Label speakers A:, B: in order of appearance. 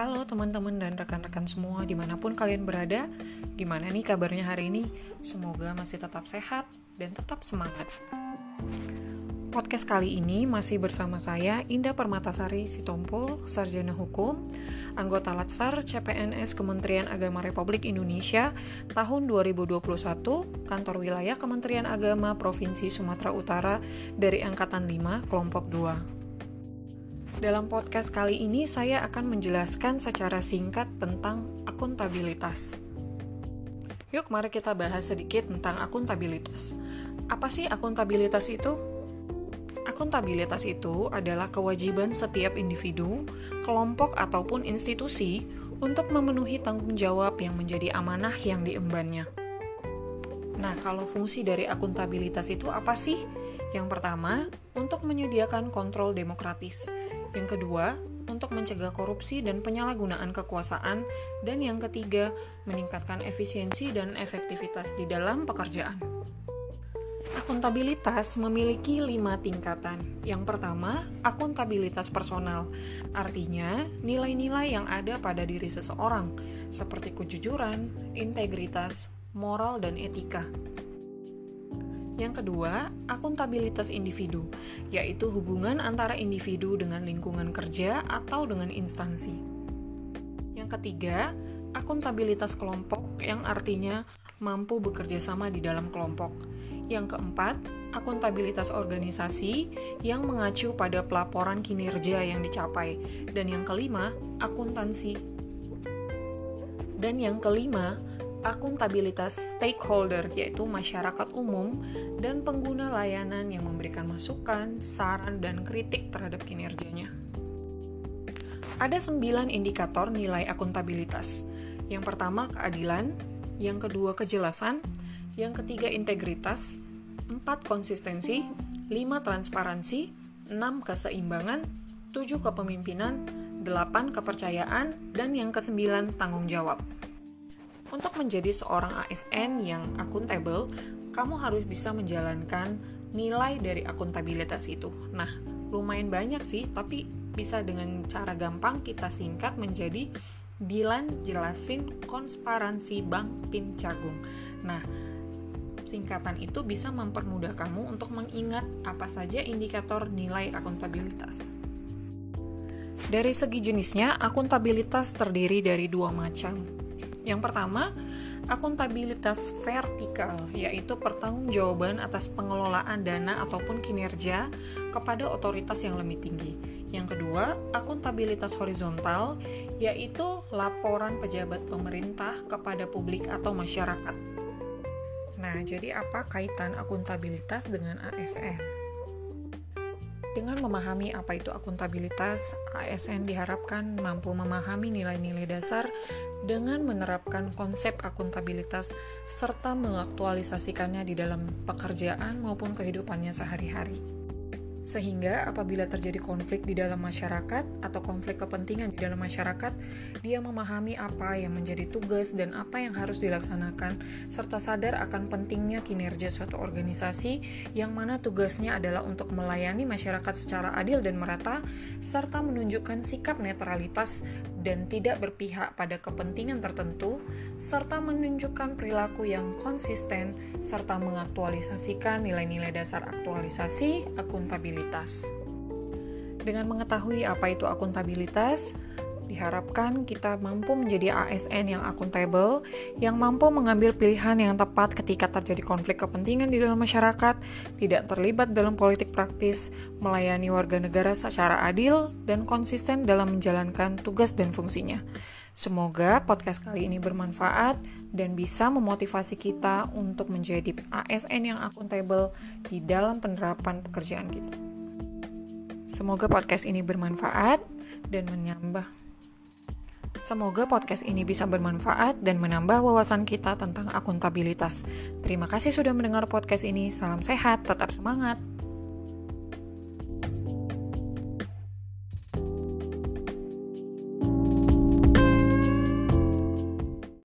A: Halo teman-teman dan rekan-rekan semua di mana pun kalian berada Gimana nih kabarnya hari ini? Semoga masih tetap sehat dan tetap semangat Podcast kali ini masih bersama saya Indah Permatasari Sitompul, Sarjana Hukum, anggota Latsar CPNS Kementerian Agama Republik Indonesia tahun 2021, Kantor Wilayah Kementerian Agama Provinsi Sumatera Utara dari Angkatan 5, Kelompok 2. Dalam podcast kali ini saya akan menjelaskan secara singkat tentang akuntabilitas. Yuk mari kita bahas sedikit tentang akuntabilitas. Apa sih akuntabilitas itu? Akuntabilitas itu adalah kewajiban setiap individu, kelompok ataupun institusi untuk memenuhi tanggung jawab yang menjadi amanah yang diembannya. Nah, kalau fungsi dari akuntabilitas itu apa sih? Yang pertama, untuk menyediakan kontrol demokratis yang kedua, untuk mencegah korupsi dan penyalahgunaan kekuasaan, dan yang ketiga, meningkatkan efisiensi dan efektivitas di dalam pekerjaan. Akuntabilitas memiliki lima tingkatan. Yang pertama, akuntabilitas personal, artinya nilai-nilai yang ada pada diri seseorang, seperti kejujuran, integritas, moral, dan etika. Yang kedua, akuntabilitas individu, yaitu hubungan antara individu dengan lingkungan kerja atau dengan instansi. Yang ketiga, akuntabilitas kelompok yang artinya mampu bekerja sama di dalam kelompok. Yang keempat, akuntabilitas organisasi yang mengacu pada pelaporan kinerja yang dicapai. Dan yang kelima, akuntansi. Dan yang kelima, akuntabilitas stakeholder, yaitu masyarakat umum dan pengguna layanan yang memberikan masukan, saran, dan kritik terhadap kinerjanya. Ada sembilan indikator nilai akuntabilitas. Yang pertama, keadilan. Yang kedua, kejelasan. Yang ketiga, integritas. Empat, konsistensi. Lima, transparansi. Enam, keseimbangan. Tujuh, kepemimpinan. Delapan, kepercayaan. Dan yang kesembilan, tanggung jawab. Untuk menjadi seorang ASN yang akuntabel, kamu harus bisa menjalankan nilai dari akuntabilitas itu. Nah, lumayan banyak sih, tapi bisa dengan cara gampang kita singkat menjadi Dilan jelasin konsparansi Bank Pin Cagung. Nah, singkatan itu bisa mempermudah kamu untuk mengingat apa saja indikator nilai akuntabilitas. Dari segi jenisnya, akuntabilitas terdiri dari dua macam, yang pertama, akuntabilitas vertikal, yaitu pertanggungjawaban atas pengelolaan dana ataupun kinerja kepada otoritas yang lebih tinggi. Yang kedua, akuntabilitas horizontal, yaitu laporan pejabat pemerintah kepada publik atau masyarakat. Nah, jadi apa kaitan akuntabilitas dengan ASN? Dengan memahami apa itu akuntabilitas, ASN diharapkan mampu memahami nilai-nilai dasar dengan menerapkan konsep akuntabilitas serta mengaktualisasikannya di dalam pekerjaan maupun kehidupannya sehari-hari. Sehingga apabila terjadi konflik di dalam masyarakat atau konflik kepentingan di dalam masyarakat, dia memahami apa yang menjadi tugas dan apa yang harus dilaksanakan, serta sadar akan pentingnya kinerja suatu organisasi yang mana tugasnya adalah untuk melayani masyarakat secara adil dan merata, serta menunjukkan sikap netralitas dan tidak berpihak pada kepentingan tertentu, serta menunjukkan perilaku yang konsisten, serta mengaktualisasikan nilai-nilai dasar aktualisasi akuntabilitas akuntabilitas. Dengan mengetahui apa itu akuntabilitas, diharapkan kita mampu menjadi ASN yang akuntabel, yang mampu mengambil pilihan yang tepat ketika terjadi konflik kepentingan di dalam masyarakat, tidak terlibat dalam politik praktis, melayani warga negara secara adil, dan konsisten dalam menjalankan tugas dan fungsinya. Semoga podcast kali ini bermanfaat dan bisa memotivasi kita untuk menjadi ASN yang akuntabel di dalam penerapan pekerjaan kita. Semoga podcast ini bermanfaat dan menambah Semoga podcast ini bisa bermanfaat dan menambah wawasan kita tentang akuntabilitas. Terima kasih sudah mendengar podcast ini. Salam sehat, tetap semangat.